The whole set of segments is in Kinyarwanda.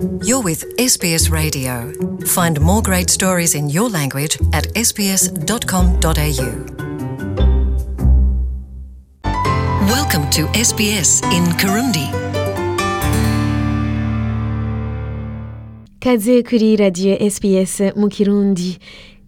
You're with SBS Radio. Find more great stories in your language at sbs.com.au. Welcome to SBS in Kirundi. kaze kuri radiyo SBS mu kirundi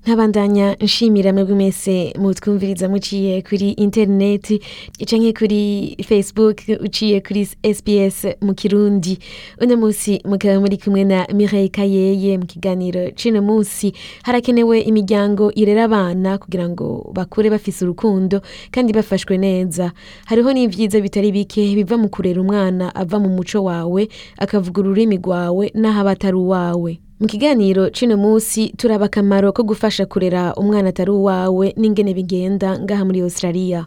nkabandanya nshimira mwebwe mwese mutwumviriza muciye kuri interineti canke kuri facebook uciye kuri sbs mu kirundi. Uno musi mukaba muri kumwe na mireille kayeye mu kiganiro c'uno musi harakenewe imiryango irera abana kugira ngo bakure bafise urukundo kandi bafashwe neza. Hariho n'ivyiza bitari bike biva mu kurera umwana ava mu muco wawe akavuga ururimi rwawe n'aho aba atari uwawe. Mu kiganiro c'uno musi turaba akamaro ko gufasha kurera umwana atari uwawe n'ingene bigenda ngaha muri australia.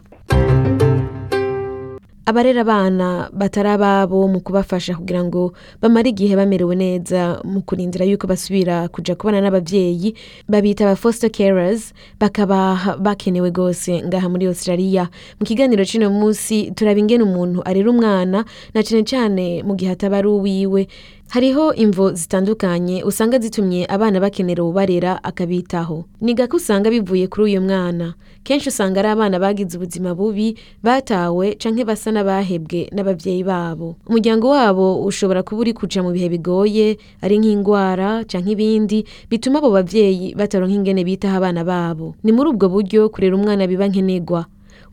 Abarera abana batari ababo mu kubafasha kugira ngo bamare igihe bamerewe neza mu kurindira yuko basubira kuja kubana n'abavyeyi babita aba foster carers bakaba bakenewe gose ngaha muri australia. Mu kiganiro c'uno musi turaba ingene umuntu arera umwana na cane cane mu gihe ataba ari uwiwe. Hariho imvo zitandukanye usanga zitumye abana bakenera ubarera akabitaho. Ni gake usanga bivuye kuri uyu mwana. Kenshi usanga ari abana bagize ubuzima bubi batawe canke basa n'abahebwe n'abavyeyi babo. Umuryango wabo ushobora kuba uri kuja mu bihe bigoye ari nk'ingwara canke ibindi bituma abo bavyeyi bataronka ingene bitaho abana babo. Ni muri ubwo buryo kurera umwana biba nkenerwa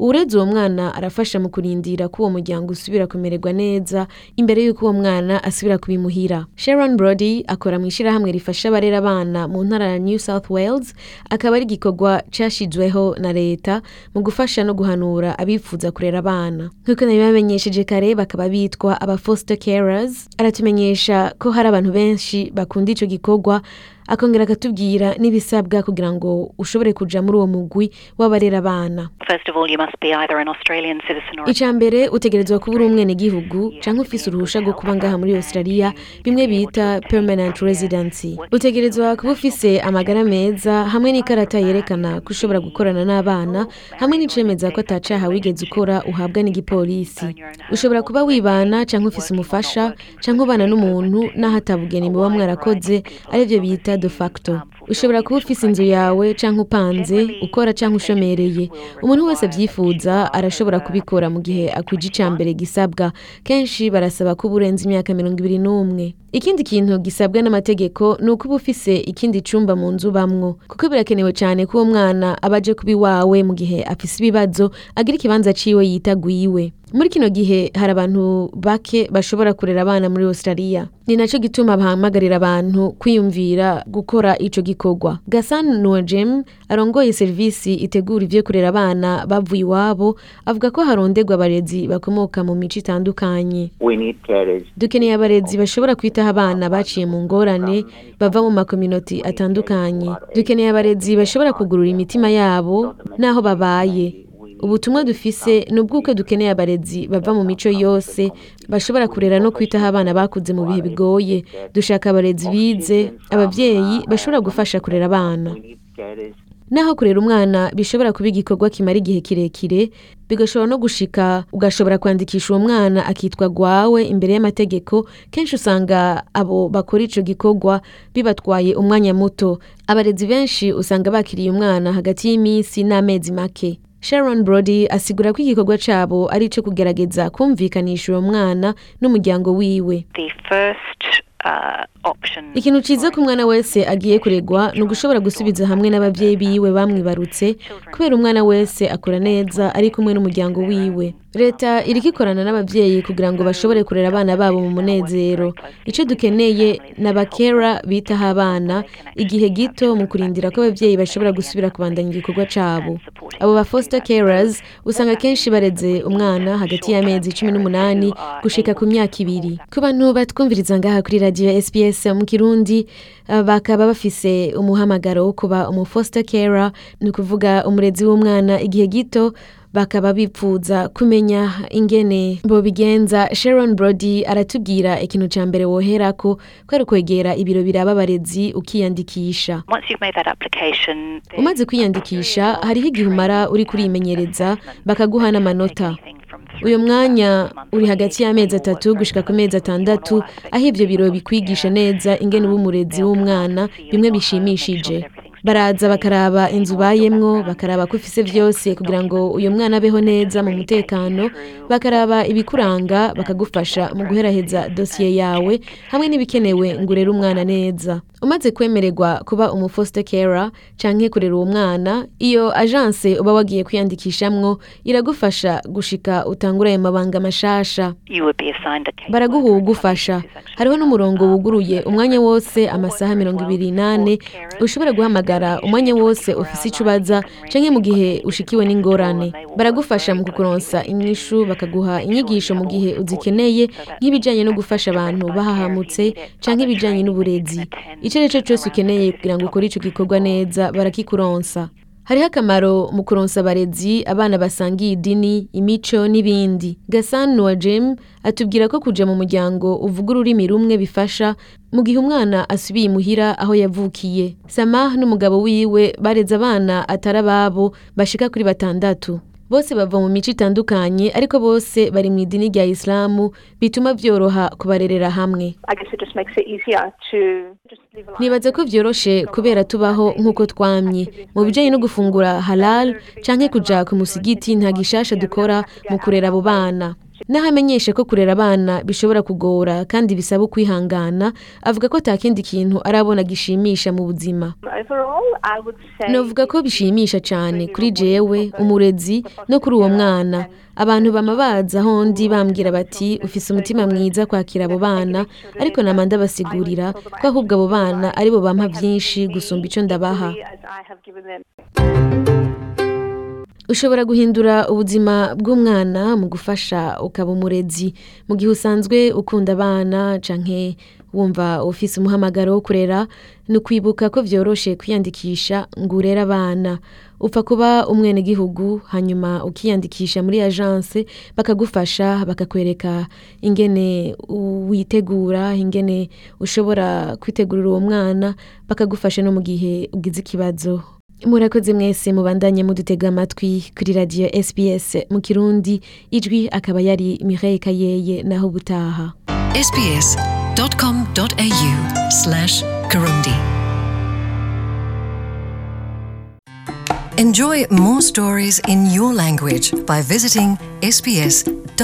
uwureze uwo mwana arafasha mu kurindira ko uwo muryango usubira kumererwa neza imbere y'uko uwo mwana asubira kubimuhira. Sharon brody akora mu ishirahamwe rifasha abarera abana mu ntara ya new south wales akaba ari igikorwa cashizweho na leta mu gufasha no guhanura abifuza kurera abana. Nk'uko nabibamenyesheje kare bakaba bitwa aba foster carers. Aratumenyesha ko hari abantu benshi bakunda ico gikorwa akongera akatubwira n'ibisabwa kugira ngo ushobore kuja muri uwo mugwi w'abarera abana. Ica mbere utegerezwa kuba uri umwenegihugu canke ufise uruhusha rwo kuba ngaha muri australia bimwe bita permanent residency. Utegerezwa kuba ufise amagara meza hamwe n'ikarata yerekana ko ushobora gukorana n'abana hamwe n'icemeza ko atacaha wigeze ukora uhabwa n'igipolisi. Ushobora kuba wibana canke ufise umufasha canke ubana n'umuntu n'aho atabugeni muba mwarakoze arivyo bita de facto. Ushobora kuba ufise inzu yawe canke upanze ukora canke ushomereye. Umuntu wese avyifuza arashobora kubikora mu gihe akwije ica mbere gisabwa. Kenshi barasaba ko uba urenze imyaka mirongo ibiri n'umwe. Ikindi kintu gisabwa n'amategeko ni uko uba ufise ikindi cumba mu nzu bamwo kuko birakenewe cane ko uwo mwana aba aje kuba iwawe mu gihe afise ibibazo agira ikibanza ciwe yita gwiwe muri kino gihe hari abantu bake bashobora kurera abana muri australia. Ni naco gituma bahamagarira abantu kwiyumvira gukora ico gikorwa. Gasan nojem arongoye serivisi itegura ivyo kurera abana bavuye iwabo avuga ko haronderwa abarezi bakomoka mu mico itandukanye. Dukeneye abarezi bashobora kwitaho abana baciye mu ngorane bava mu makominoti atandukanye. Dukeneye abarezi bashobora kugurura imitima yabo n'aho babaye. Ubutumwa dufise ni ubw'uko dukeneye abarezi bava mu mico yose bashobora kurera no kwitaho abana bakuze mu bihe bigoye. Dushaka abarezi bize abavyeyi bashobora gufasha kurera abana. Naho kurera umwana bishobora kuba igikorwa kimara igihe kirekire bigashobora no gushika ugashobora kwandikisha uwo mwana akitwa gwawe imbere y'amategeko. Kenshi usanga abo bakora ico gikorwa bibatwaye umwanya muto. Abarezi benshi usanga bakiriye umwana hagati y'iminsi n'amezi make. Sharon brody asigura ko igikorwa cabo ari ico kugerageza kumvikanisha uwo mwana n'umuryango wiwe the first uh. Ikintu ciza ku mwana wese agiye kuregwa ni ugushobora gusubiza hamwe n'abavyeyi biwe bamwibarutse kubera umwana wese akora neza ari kumwe n'umuryango wiwe. Leta iriko ikorana n'abavyeyi kugira ngo bashobore kurera abana babo mu munezero. Ico dukeneye ni abakera bitaho abana igihe gito mu kurindira ko abavyeyi bashobora gusubira kubandanya igikorwa cabo. Abo ba foster carers usanga kenshi bareze umwana hagati y'amezi cumi n'umunani gushika ku myaka ibiri. Ku bantu batwumviriza ngaha kuri radiyo sbs mu kirundi bakaba bafise umuhamagaro wo kuba umu foster carer. Ni ukuvuga umurezi w'umwana igihe gito bakaba bipfuza kumenya ingene bobigenza sharon brody aratubwira ikintu ca mbere woherako ko ari ukwegera ibiro biraba abarezi ukiyandikisha. Umaze kwiyandikisha hariho igihe umara uri kurimenyereza bakaguha n'amanota. Uyu mwanya uri hagati y'amezi atatu gushika ku mezi atandatu aho ivyo biro bikwigisha neza ingene uba umurezi w'umwana bimwe bishimishije. Baraza bakaraba inzu ubayemwo bakaraba ko ufise vyose kugira ngo uyu mwana abeho neza mu mutekano bakaraba ibikuranga bakagufasha mu guheraheza dosiye yawe hamwe n'ibikenewe ngo urere umwana neza. Umaze kwemererwa kuba umu foster carer canke kurera uwo mwana iyo agence uba wagiye kwiyandikishamwo iragufasha gushika utangura ayo mabanga mashasha. Baraguha uwugufasha. Hariho n'umurongo wuguruye. Umwanya wose amasaha mirongo ibiri n'ane. Ushobora guhamagara umwanya wose ufise ico ubaza canke mu gihe ushikiwe n'ingorane. Baragufasha mu kukuronsa inyishu bakaguha inyigisho mu gihe uzikeneye nk'ibijanye no gufasha abantu bahahamutse canke ibijanye n'uburezi. Ico ari cyo cose ukeneye kugira ngo ukore ico gikorwa neza barakikuronsa. Hariho akamaro mu kuronsa abarezi abana basangiye idini imico n'ibindi. Gasani wa jem atubwira ko kuja mu muryango uvuga ururimi rumwe bifasha mu gihe umwana asubiye imuhira aho yavukiye. Samah n'umugabo wiwe bareze abana atari ababo bashika kuri batandatu. Bose bava mu mico itandukanye ariko bose bari mu idini rya isilamu bituma vyoroha kubarerera hamwe. Nibaza ko vyoroshe kubera tubaho nk'uko twamye. Mu bijanye no gufungura halal canke kuja ku musigiti nta gishasha dukora mu kurera abo bana. Naho amenyesha ko kurera abana bishobora kugora kandi bisaba ukwihangana avuga ko ata kindi kintu arabona gishimisha mu buzima. Novuga ko bishimisha cyane kuri jewe umurezi no kuri uwo mwana. Abantu bama baza aho ndi bambwira bati ufise umutima mwiza kwakira abo bana. Ariko nama ndabasigurira ko ahubwo abo bana ari bo bampa byinshi gusumba ico ndabaha. Ushobora guhindura ubuzima bw'umwana mu gufasha ukaba umurezi. Mu gihe usanzwe ukunda abana canke wumva ufise umuhamagaro wo kurera ni ukwibuka ko vyoroshe kwiyandikisha ngo urere abana. Upfa kuba umwenegihugu hanyuma ukiyandikisha muri agence bakagufasha bakakwereka ingene witegura ingene ushobora kwitegurira uwo mwana bakagufasha no mu gihe ugize ikibazo. Murakoze mwese mubandanye mudutega amatwi kuri radiyo sbs mu kirundi ijwi akaba yari mireille kayeye naho ubutaha. Enjoy more stories in your language by visiting sbs.com.au.